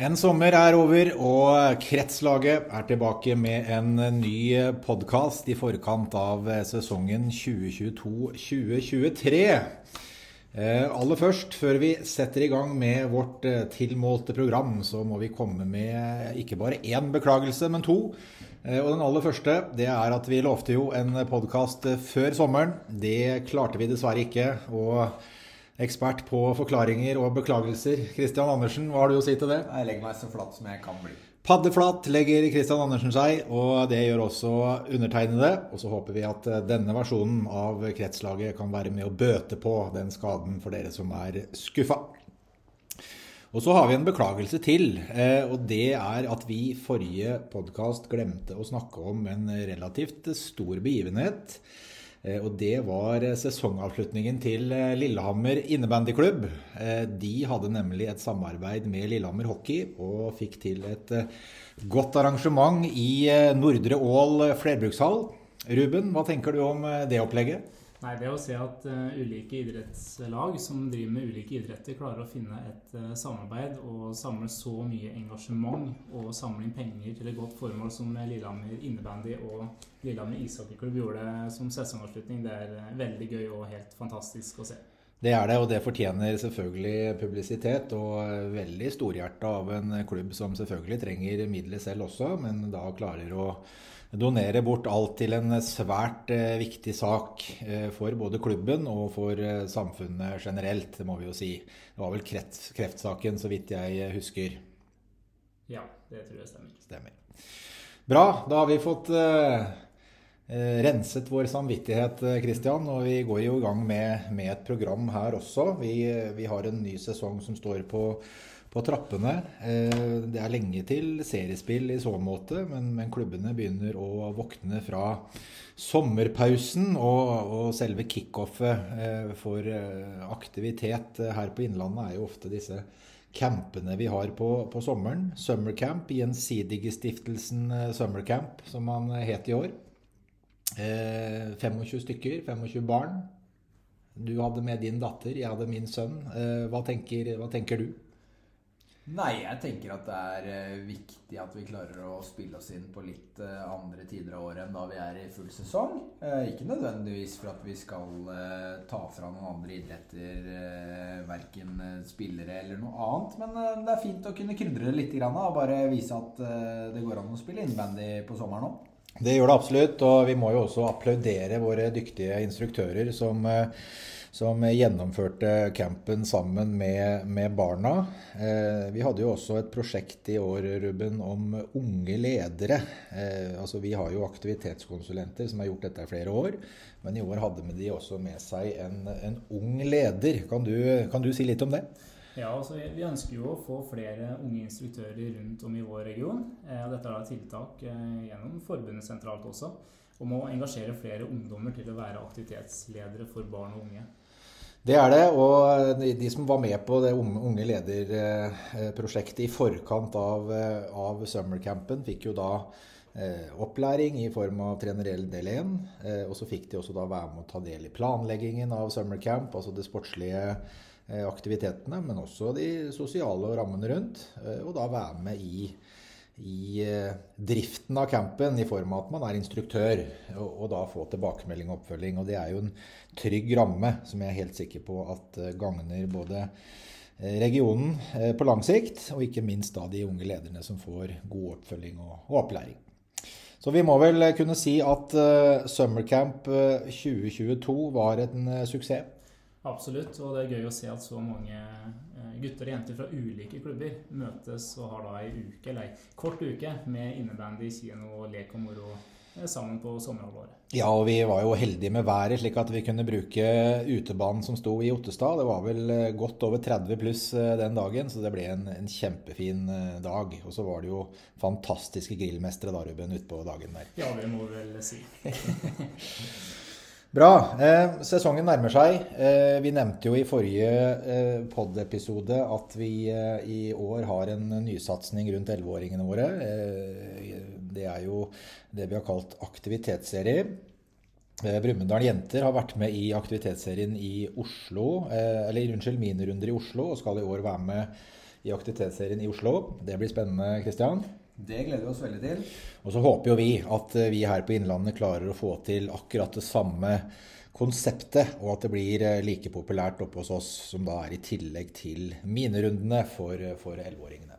En sommer er over, og Kretslaget er tilbake med en ny podkast i forkant av sesongen 2022-2023. Eh, aller først, før vi setter i gang med vårt eh, tilmålte program, så må vi komme med ikke bare én beklagelse, men to. Eh, og den aller første det er at vi lovte jo en podkast før sommeren. Det klarte vi dessverre ikke. og ekspert på forklaringer og beklagelser. Kristian Andersen, hva har du å si til det? Jeg legger meg så flatt som jeg kan bli. Paddeflatt legger Kristian Andersen seg, og det gjør også undertegnede. Og så håper vi at denne versjonen av Kretslaget kan være med å bøte på den skaden for dere som er skuffa. Og så har vi en beklagelse til, eh, og det er at vi i forrige podkast glemte å snakke om en relativt stor begivenhet. Eh, og det var eh, sesongavslutningen til eh, Lillehammer innebandyklubb. De hadde nemlig et samarbeid med Lillehammer Hockey og fikk til et godt arrangement i Nordre Ål flerbrukshall. Ruben, hva tenker du om det opplegget? Nei, Det å se at uh, ulike idrettslag som driver med ulike idretter, klarer å finne et uh, samarbeid og samle så mye engasjement og samle inn penger til et godt formål som Lillehammer innebandy og Lillehammer ishockeyklubb gjorde som sesongavslutning, det er uh, veldig gøy og helt fantastisk å se. Det er det, og det fortjener selvfølgelig publisitet. Og veldig storhjerta av en klubb som selvfølgelig trenger midler selv også, men da klarer å donere bort alt til en svært eh, viktig sak eh, for både klubben og for eh, samfunnet generelt, det må vi jo si. Det var vel kreft, kreftsaken, så vidt jeg husker. Ja, det tror jeg stemmer. Stemmer. Bra. Da har vi fått renset vår samvittighet, Kristian. Og vi går jo i gang med, med et program her også. Vi, vi, har en ny sesong som står på på trappene. Eh, det er lenge til seriespill i så måte, men, men klubbene begynner å våkne fra sommerpausen. Og, og selve kickoffet eh, for eh, aktivitet her på Innlandet er jo ofte disse campene vi har på, på sommeren. Summercamp, Gjensidigestiftelsen Summercamp, som man het i år. 25 stykker, 25 barn. Du hadde med din datter, jeg hadde min sønn. Hva tenker, hva tenker du? Nei, jeg tenker at det er uh, viktig at vi klarer å spille oss inn på litt uh, andre tider av året enn da vi er i full sesong. Uh, ikke nødvendigvis for at vi skal ta fra noen andre idretter, verken spillere eller noe annet, men det er fint å kunne krydre det litt og bare vise at det går an å spille innebandy på sommeren òg. Det gjør det absolutt, og vi må jo også applaudere våre dyktige instruktører som som gjennomførte campen sammen med, med barna. Eh, vi hadde jo også et prosjekt i år Ruben, om unge ledere. Eh, altså Vi har jo aktivitetskonsulenter som har gjort dette i flere år. Men i år hadde de også med seg en, en ung leder. Kan du, kan du si litt om det? Ja, altså Vi ønsker jo å få flere unge instruktører rundt om i vår region. Eh, dette er tiltak eh, gjennom forbundet sentralt også, om å engasjere flere ungdommer til å være aktivitetsledere for barn og unge. Det er det. Og de som var med på det unge lederprosjektet i forkant av, av summercampen, fikk jo da eh, opplæring i form av trenerell del 1. Eh, og så fikk de også da være med å ta del i planleggingen av summercamp, altså de sportslige eh, aktivitetene, men også de sosiale rammene rundt. Og da være med i i eh, driften av campen i form av at man er instruktør, og, og, da få tilbakemelding og oppfølging. Og det er jo en trygg ramme som jeg er helt sikker på at eh, gagner både eh, regionen på lang sikt, og ikke minst da de unge lederne som får god oppfølging og, og opplæring. Så vi må vel kunne si at Summercamp 2022 var en suksess. Absolutt, og det er gøy å se at så mange gutter og jenter fra ulike klubber møtes og har da ei uke, eller ei kort uke med innebandy, kino, lek og moro eh, sammen på sommerhalvåret. Ja, og vi var jo heldige med været, slik at vi kunne bruke utebanen som sto i Ottestad. Det var vel eh, godt over 30 pluss eh, den dagen, så det ble en, en kjempefin dag. Og så var det jo fantastiske grillmestere da, Ruben, utpå dagen der. Ja, det må vi vel si. Bra. Eh, sesongen nærmer seg. Eh, vi nevnte jo i forrige eh, pod-episode at vi eh, i år har en nysatsing rundt 11-åringene våre. Eh, det er jo det vi har kalt aktivitetsserie. Eh, Brumunddal Jenter har vært med i aktivitetsserien i Oslo, eller unnskyld, minirunder i Oslo, og skal i år være med i aktivitetsserien i Oslo. Det blir spennende, Kristian. Det gleder vi oss veldig til. Og så håper jo vi at eh, vi her på Innlandet klarer å få til akkurat det samme konseptet, og at det blir eh, like populært oppe hos oss som da er i tillegg til minerundene for, eh, for 11-åringene.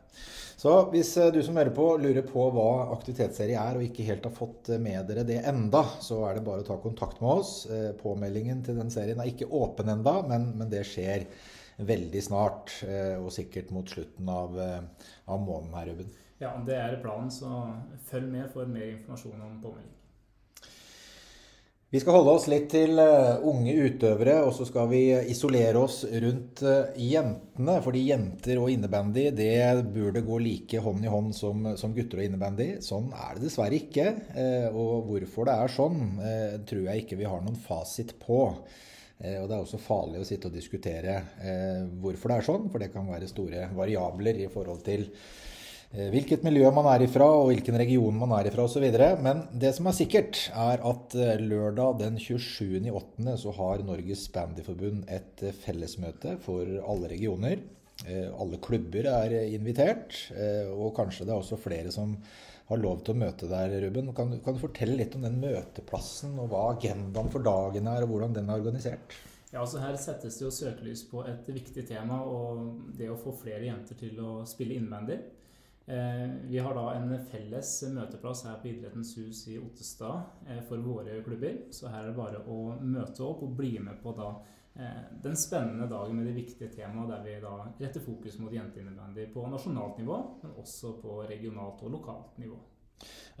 Så hvis du som hører på lurer på hva aktivitetsserie er og ikke helt har fått med dere det enda, så er det bare å ta kontakt med oss. Påmeldingen til den serien er ikke åpen enda, men, men det skjer veldig snart. Og sikkert mot slutten av, av måneden her, Ruben. Ja, det er planen, så følg med for mer informasjon om påmelding. Vi skal holde oss litt til eh, unge utøvere, og så skal vi isolere oss rundt eh, jentene. Fordi jenter og innebandy det burde gå like hånd i hånd som, som gutter og innebandy. Sånn er det dessverre ikke. Eh, og hvorfor det er sånn, tror jeg ikke vi har noen fasit på. Og det er også farlig å sitte og diskutere hvorfor det er sånn, for det kan være store variabler i forhold til hvilket miljø man er ifra og hvilken region man er ifra osv. Men det som er sikkert, er at eh, lørdag den 27.8. så har Norges Bandyforbund et eh, fellesmøte for alle regioner. Alle klubber er invitert, og kanskje det er også flere som har lov til å møte der, Ruben. Kan, kan, du fortelle litt om den møteplassen, og hva agendaen for dagen er, og hvordan den er organisert? Ja, altså Her settes det jo søkelys på et viktig tema, og det å få flere jenter til å spille innbandy. Eh, vi har da en felles møteplass her på Idrettens hus i Ottestad eh, for våre klubber. Så her er det bare å møte opp og bli med på da eh, den spennende dagen med det viktige temaet der vi da retter fokus mot jenteinnebandy på nasjonalt nivå, men også på regionalt og lokalt nivå.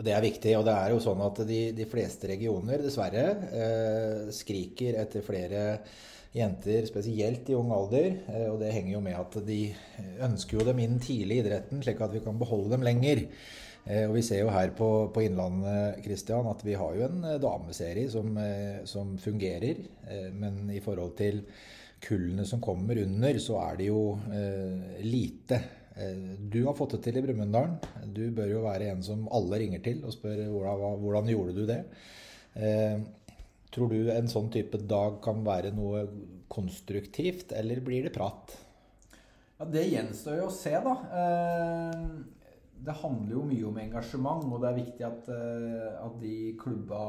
Og Det er viktig. og det er jo sånn at De, de fleste regioner dessverre skriker etter flere jenter, spesielt i ung alder. Eh, og det henger jo med at de ønsker jo dem inn tidlig i idretten, slik at vi kan beholde dem lenger. Eh, og vi ser jo her på, på Innlandet Christian, at vi har jo en eh, dameserie som, som fungerer. Men i forhold til kullene som kommer under, så er det jo lite. Du har fått det til i Brumunddal. Du bør jo være en som alle ringer til og spør hvordan, hvordan gjorde du det. Tror du en sånn type dag kan være noe konstruktivt, eller blir det prat? Ja, Det gjenstår jo å se, da. Eh, det handler jo mye om engasjement, og det er viktig at, eh, at de klubba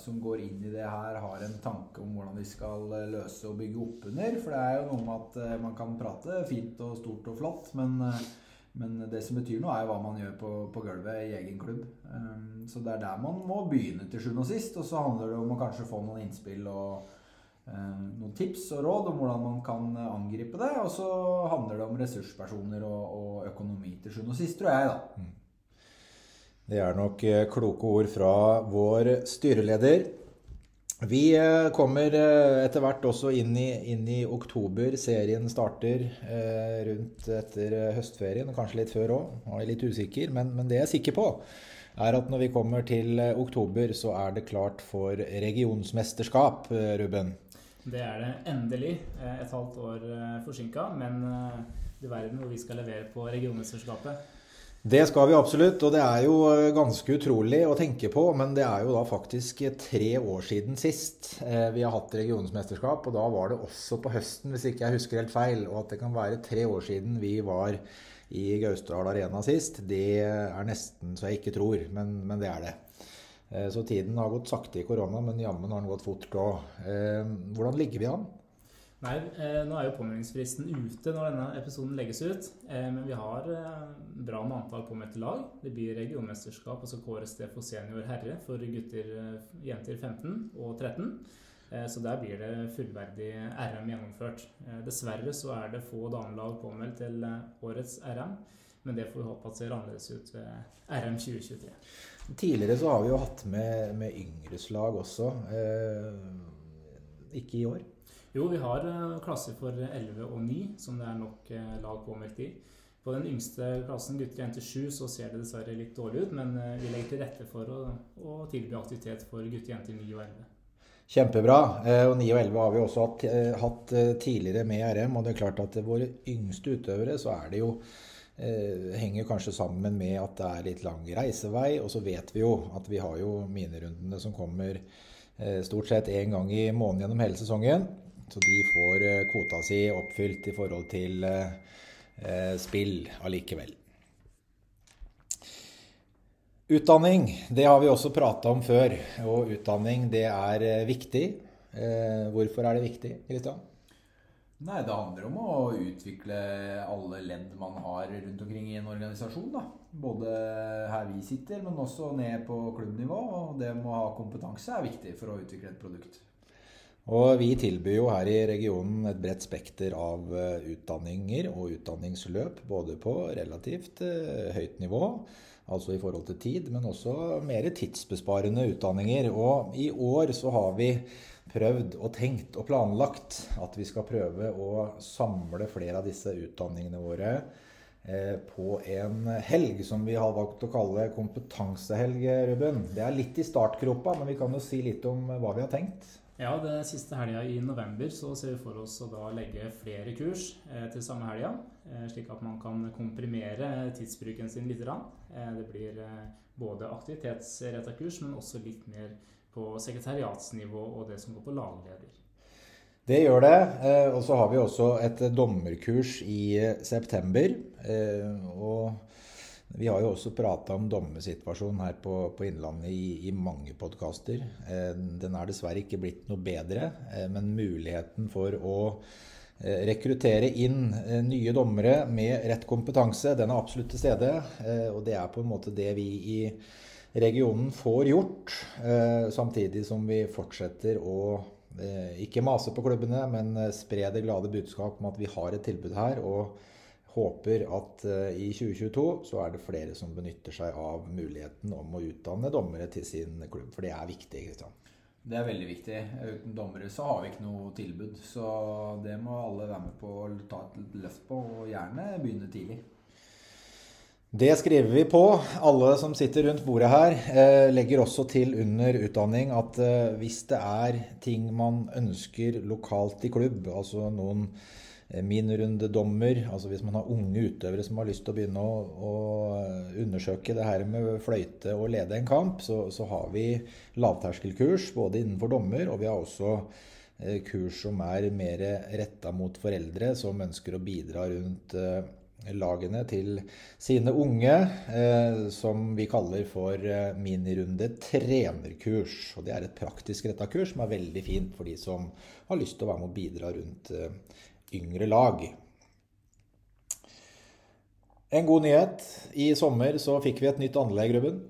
som går inn i det her, har en tanke om hvordan de skal eh, løse og bygge opp under. For det er jo noe med at man kan prate fint og stort og flott, men men det som betyr noe, er hva man gjør på, på gulvet i egen klubb. Um, så det er der man må begynne til sjuende og sist. Og så handler det om å kanskje få noen innspill og um, noen tips og råd om hvordan man kan angripe det. Og så handler det om ressurspersoner og, og økonomi til sjuende og sist, tror jeg, da. Mm. Det er nok eh, kloke ord fra vår styreleder. Vi eh, kommer eh, etter hvert også inn i, inn i oktober. Serien starter eh, rundt etter høstferien, kanskje litt før òg. Jeg er litt usikker, men, men, det jeg er sikker på, er at når vi kommer til oktober, så er det klart for regionsmesterskap, Ruben. Det er det endelig. Et halvt år forsinka, men du verden hvor vi skal levere på regionmesterskapet. Det skal vi absolutt, og det er jo eh, ganske utrolig å tenke på. Men det er jo da faktisk tre år siden sist eh, vi har hatt regionsmesterskap. Og da var det også på høsten, hvis ikke jeg husker helt feil. Og at det kan være tre år siden vi var i Gausdal Arena sist, det er nesten så jeg ikke tror. Men, men det er det. Eh, så tiden har gått sakte i korona, men jammen har den gått fort òg. Hvordan ligger vi an? Nei, eh, nå er jo påmeldingsfristen ute når denne episoden legges ut. Eh, men vi har eh, bra med antall påmeldte lag. Det blir regionmesterskap, og så kåres det for senior herre for gutter, eh, jenter 15 og 13. Eh, så der blir det fullverdig RM gjennomført. Eh, dessverre så er det få damelag påmeldt til årets RM. Men det får vi håpe at ser annerledes ut ved RM 2023. Tidligere så har vi jo hatt med, med yngreslag også. ikke i år. Jo, vi har eh, klasser for 11 og 9 som det er nok eh, lag påmeldt i. På den yngste klassen, gutter jenter 7, så ser det dessverre litt dårlig ut, men eh, vi legger til rette for å, å tilby aktivitet for gutter jenter 9 og 11. Kjempebra. Og 9 og 11 har vi også hatt, hatt tidligere med RM. Og det er klart at våre yngste utøvere så er det jo henger kanskje sammen med at det er litt lang reisevei. Og så vet vi jo at vi har jo minerundene som kommer stort sett én gang i måneden gjennom hele sesongen. Så de får eh, kvota si oppfylt i forhold til eh, eh, spill allikevel. Utdanning, det har vi også prata om før. Og utdanning, det er viktig. Hvorfor er det viktig, Kristian? Nei, Det handler om å utvikle alle ledd man har rundt omkring i en organisasjon. da. Både her vi sitter, men også ned på klubbnivå. Og det med å ha kompetanse er viktig for å utvikle et produkt. Og vi tilbyr jo her i regionen et bredt spekter av utdanninger og utdanningsløp. Både på relativt høyt nivå altså i forhold til tid, men også mer tidsbesparende utdanninger. Og i år så har vi prøvd og tenkt og planlagt at vi skal prøve å samle flere av disse utdanningene våre eh, på en helg som vi har valgt å kalle kompetansehelg, Ruben. Det er litt i startgropa, men vi kan jo si litt om hva vi har tenkt. Ja, det siste helga i november så ser vi for oss å da legge flere kurs eh, til samme helga. Eh, slik at man kan komprimere tidsbruken sin litt. Eh, det blir eh, både aktivitetsretta kurs, men også litt mer på sekretariatsnivå og det som går på lagleder. Det gjør det. Og så har vi også et dommerkurs i september. og vi har jo også prata om dommersituasjonen her på, på Innlandet i, i mange podkaster. Eh, den er dessverre ikke blitt noe bedre, eh, men muligheten for å eh, rekruttere inn nye dommere med rett kompetanse, den er absolutt til stede. Og det er på en måte det vi i regionen får gjort, samtidig som vi fortsetter å ikke mase på klubbene, men spre det glade budskap om at vi har et tilbud her. og håper at eh, i 2022 så er det flere som benytter seg av muligheten om å utdanne dommere til sin klubb. For det er viktig. Kristian. Det er veldig viktig. Uten dommere så har vi ikke noe tilbud. Så det må alle være med på å ta et løft på, og gjerne begynne tidlig. Det skriver vi på. Alle som sitter rundt bordet her, eh, legger også til under utdanning at eh, hvis det er ting man ønsker lokalt i klubb, altså noen Eh, minrundedommer. Altså hvis man har unge utøvere som har lyst til å begynne å, å undersøke det her med fløyte og lede en kamp, så, så, har vi lavterskelkurs både innenfor dommer, og vi har også eh, kurs som er mer retta mot foreldre som ønsker å bidra rundt eh, lagene til sine unge, eh, som vi kaller for eh, minirunde trenerkurs. Og det er et praktisk retta kurs som er veldig fint for de som har lyst til å være med og bidra rundt eh, yngre lag. En god nyhet. I sommer så fikk vi et nytt anlegg, Ruben.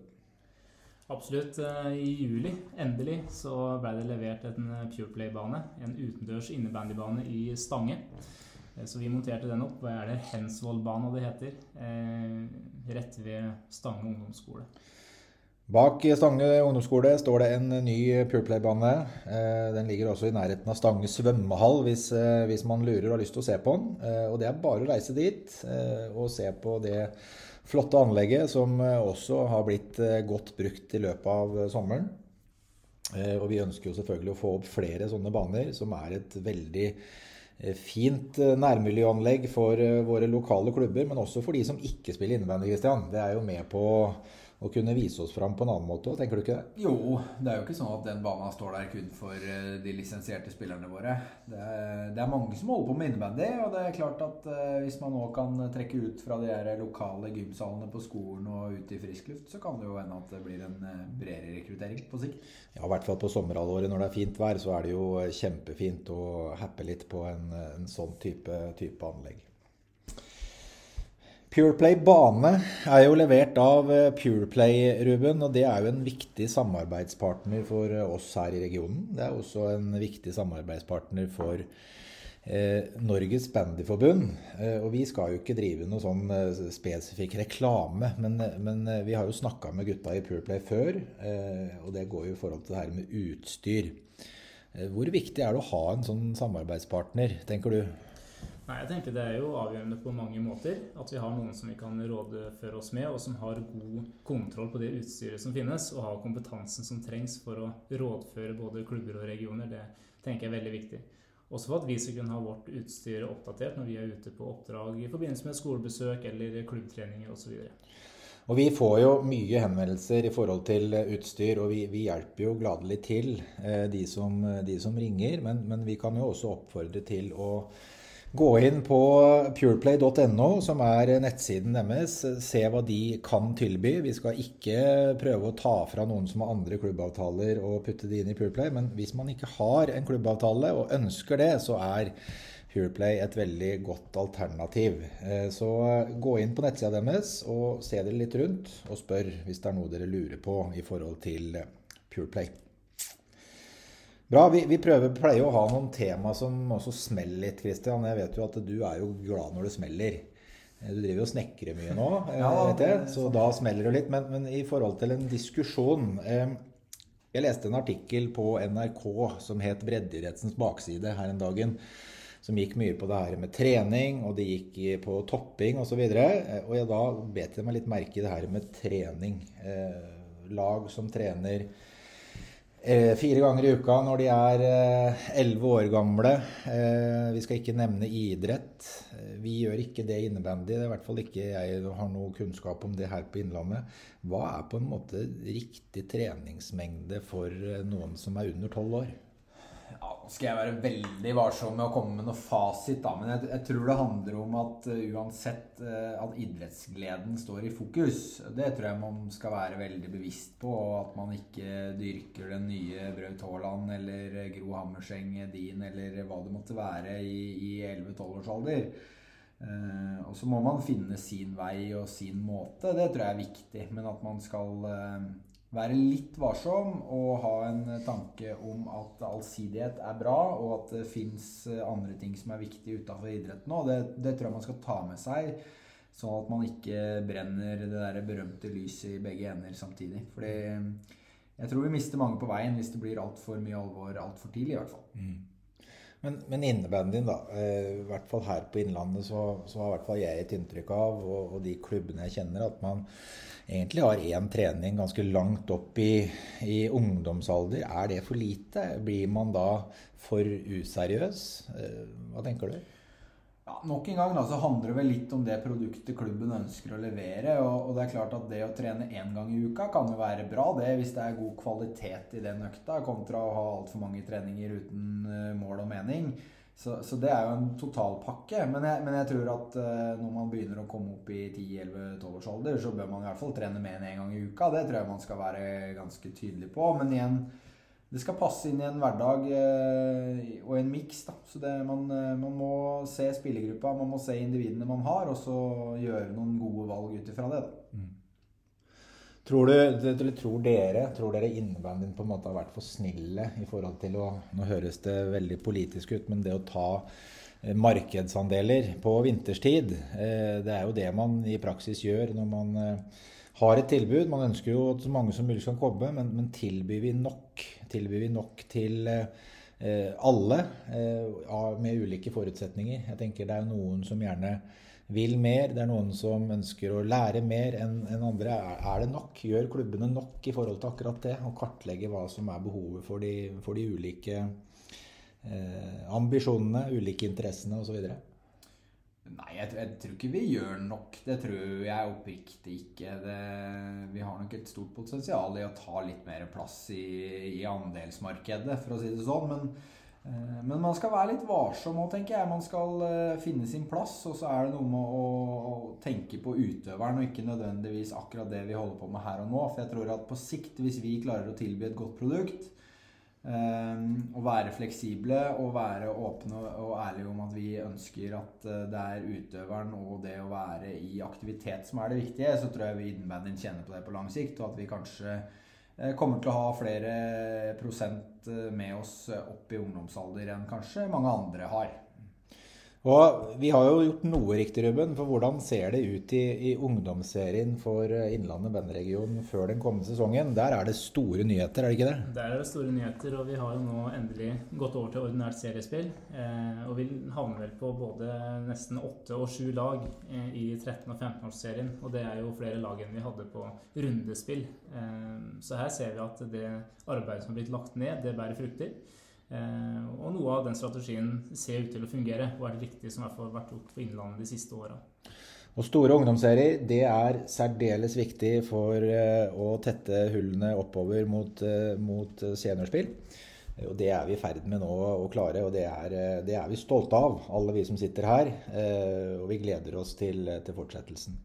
Absolutt. Eh, I juli, endelig, så ble det levert en eh, Pureplay-bane. En utendørs innebandybane i Stange. Eh, så vi monterte den opp. Hva er det? Hensvollbana det heter. Rett ved Stange ungdomsskole. Bak Stange ungdomsskole står det en ny Pureplay-bane. Eh, den ligger også i nærheten av Stange svømmehall hvis, eh, hvis, man lurer og har lyst til å se på den. Eh, og det er bare å reise dit og se på det flotte anlegget som også har blitt godt brukt i løpet av sommeren. Og vi ønsker jo selvfølgelig å få opp flere sånne baner, som er et veldig fint nærmiljøanlegg for våre lokale klubber, men også for de som ikke spiller innebandy, Christian. Det er jo med på å kunne vise oss fram på en annen måte tenker du ikke det? Jo, det er jo ikke sånn at den banen står der kun for eh, de lisensierte spillerne våre. Det er, det er mange som holder på med innebandy, og det er klart at uh, hvis man nå kan trekke ut fra de her lokale gymsalene på skolen og ut i frisk luft, så kan det jo hende at det blir en uh, bredere rekruttering på sikt. Ja, i hvert fall på sommerhalvåret når det er fint vær, så er det jo kjempefint å happe litt på en, en sånn type, type anlegg. Pureplay bane er jo levert av eh, Pureplay, Ruben. Og det er jo en viktig samarbeidspartner for eh, oss her i regionen. Det er også en viktig samarbeidspartner for eh, Norges Bandyforbund. Eh, og vi skal jo ikke drive noe sånn eh, spesifikk reklame, men, men eh, vi har jo snakka med gutta i Pureplay før. og det går jo i forhold til det her med utstyr. hvor viktig er det å ha en sånn samarbeidspartner, tenker du? Nei, jeg tenker Det er jo avgjørende på mange måter at vi har noen som vi kan rådføre oss med, og som har god kontroll på det utstyret som finnes, og har kompetansen som trengs for å rådføre både klubber og regioner. Det tenker jeg er veldig viktig. Også for at vi skal kunne ha vårt utstyr oppdatert når vi er ute på oppdrag i forbindelse med skolebesøk eller klubbtreninger osv. Og Vi får jo mye henvendelser i forhold til utstyr, og vi, vi hjelper jo gladelig til eh, de, som, de som ringer. Men, men, vi kan jo også oppfordre til å Gå inn på pureplay.no, som er nettsiden deres. Se hva de kan tilby. Vi skal ikke prøve å ta fra noen som har andre klubbavtaler og putte de inn i Pureplay, men hvis man ikke har en klubbavtale og ønsker det, så er Pureplay et veldig godt alternativ. Eh, så gå inn på nettsida deres og se dere litt rundt, og spør hvis det er noe dere lurer på i forhold til Pureplay. Bra. Vi, vi prøver, pleier å ha noen tema som også smeller litt, Christian. Jeg vet jo at du er jo glad når det smeller. Eh, du driver jo og snekrer mye nå, eh, ja, vet jeg, så da smeller det litt. Men, men, i forhold til en diskusjon eh, Jeg leste en artikkel på NRK som het 'Breddeidrettens bakside' her en dagen. Som gikk mye på det her med trening, og det gikk på topping osv. Og, så og jeg da bet jeg meg litt merke i det her med trening. lag som trener Eh, fire ganger i uka når de er eh, elleve år gamle. Eh, vi skal ikke nevne idrett. Vi gjør ikke det innebandy. Det er i hvert fall ikke jeg har noe kunnskap om det her på Innlandet. Hva er på en måte riktig treningsmengde for noen som er under tolv år? Ja, nå skal jeg være veldig varsom med å komme med noe fasit, da. Men jeg, jeg tror det handler om at uh, uansett uh, at idrettsgleden står i fokus. Det tror jeg man skal være veldig bevisst på. Og at man ikke dyrker den nye Braut Haaland eller Gro Hammerseng din eller hva det måtte være i, i 11-12-årsalder. Uh, og så må man finne sin vei og sin måte. Det tror jeg er viktig. Men at man skal være litt varsom og ha en tanke om at allsidighet er bra, og at det fins eh, andre ting som er viktige utafor idretten òg. Det, det, tror jeg man skal ta med seg, sånn at man ikke brenner det der berømte lyset i begge ender samtidig. Fordi jeg tror vi mister mange på veien hvis det blir altfor mye alvor altfor tidlig, i hvert fall. Mm. Men, men innebandyen, da. Eh, I hvert fall her på Innlandet så, så har hvert fall jeg et inntrykk av, og, og de klubbene jeg kjenner, at man egentlig har én trening ganske langt opp i, i, ungdomsalder. Er det for lite? Blir man da for useriøs? Eh, hva tenker du? Ja, nok en gang da, så handler det vel litt om det produktet klubben ønsker å levere. Og, og det er klart at det å trene én gang i uka kan jo være bra det hvis det er god kvalitet i den økta, kontra å ha altfor mange treninger uten uh, mål og mening. Så, så, det er jo en totalpakke. Men jeg, men jeg tror at uh, når man begynner å komme opp i 10-11-12 års alder, så bør man i hvert fall trene mer enn én en gang i uka. Det tror jeg man skal være ganske tydelig på. Men igjen, det skal passe inn i en hverdag uh, og en miks. Så det, man, uh, man, må se spillergruppa, man må se individene man har, og så gjøre noen gode valg ut ifra det. Mm. Tror, du, eller tror dere tror dere innebandyen på en måte har vært for snille i forhold til å Nå høres det veldig politisk ut, men det å ta eh, markedsandeler på vinterstid, eh, det er jo det man i praksis gjør når man eh, har et tilbud. Man ønsker jo at så mange som mulig skal komme, men, men tilbyr vi nok? Tilbyr vi nok til alle med ulike forutsetninger? Jeg tenker det er noen som gjerne vil mer. Det er noen som ønsker å lære mer enn andre. Er det nok? Gjør klubbene nok i forhold til akkurat det? Å kartlegge hva som er behovet for de, for de ulike eh, ambisjonene, ulike interessene osv.? Nei, jeg, jeg, tror ikke vi gjør nok. Det tror jeg oppriktig ikke. Det, vi har nok et stort potensial i å ta litt mer plass i, i andelsmarkedet, for å si det sånn. Men Eh, men man skal være litt varsom òg, tenker jeg. Man skal eh, finne sin plass. Og så er det noe med å, å, tenke på utøveren, og ikke nødvendigvis akkurat det vi holder på med her og nå. For jeg tror at på sikt, hvis vi klarer å tilby et godt produkt, um, å være fleksible og være åpne og ærlige om at vi ønsker at det er utøveren og det å være i aktivitet som er det viktige, så tror jeg vi innbandyen kjenner på det på lang sikt, og at vi kanskje Eh, kommer til å ha flere prosent eh, med oss opp i ungdomsalder enn kanskje mange andre har. Og Vi har jo gjort noe riktig, Ruben. For hvordan ser det ut i, i ungdomsserien for eh, Innlandet bandregion før den kommende sesongen? Der er det store nyheter, er det ikke det? Der er det store nyheter, og vi har jo nå endelig gått over til ordinært seriespill. Eh, og vi havner vel på både nesten åtte og sju lag eh, i 13- og 15-årsserien. Og det er jo flere lag enn vi hadde på rundespill. Eh, så her ser vi at det arbeidet som har blitt lagt ned, det bærer frukter. Eh, og noe av den strategien ser ut til å fungere, og er det riktige som har vært gjort for Innlandet de siste åra. Og Store ungdomsserier det er særdeles viktig for eh, å tette hullene oppover mot, eh, mot seniorspill. Og det er vi i ferd med nå å klare, og det er, det er, vi stolte av, alle vi som sitter her. Og vi gleder oss til, til fortsettelsen.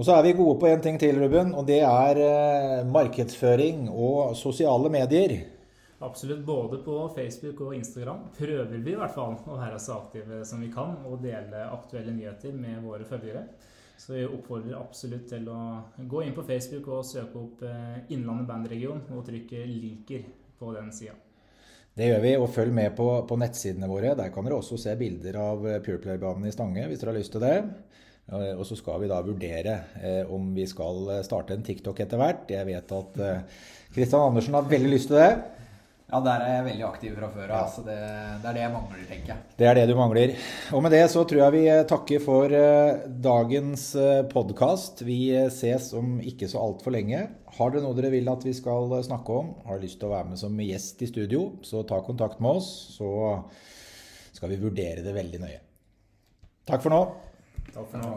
Og så er vi gode på én ting til, Ruben, og det er markedsføring og sosiale medier. Absolutt. Både på Facebook og Instagram prøver vi i hvert fall å være så aktive som vi kan og dele aktuelle nyheter med våre følgere. Så vi oppfordrer absolutt til å gå inn på Facebook og søke opp eh, Innlandet bandregion og trykke 'liker' på den sida. Det gjør vi, og følg med på, på, nettsidene våre. Der kan dere også se bilder av eh, Pureplay-banen i Stange hvis dere har lyst til det. Og så skal vi da vurdere eh, om vi skal starte en TikTok etter hvert. Jeg vet at Kristian eh, Andersen har veldig lyst til det. Ja, der er jeg veldig aktiv fra før av. Ja. Så det, det, er det jeg mangler, tenker jeg. Det er det du mangler. Og med det så tror jeg vi eh, takker for uh, dagens eh, podkast. Vi ses om ikke så altfor lenge. Har dere noe dere vil at vi skal snakke om, har lyst til å være med som gjest i studio, så ta kontakt med oss. Så skal vi vurdere det veldig nøye. Takk for nå. Takk for nå.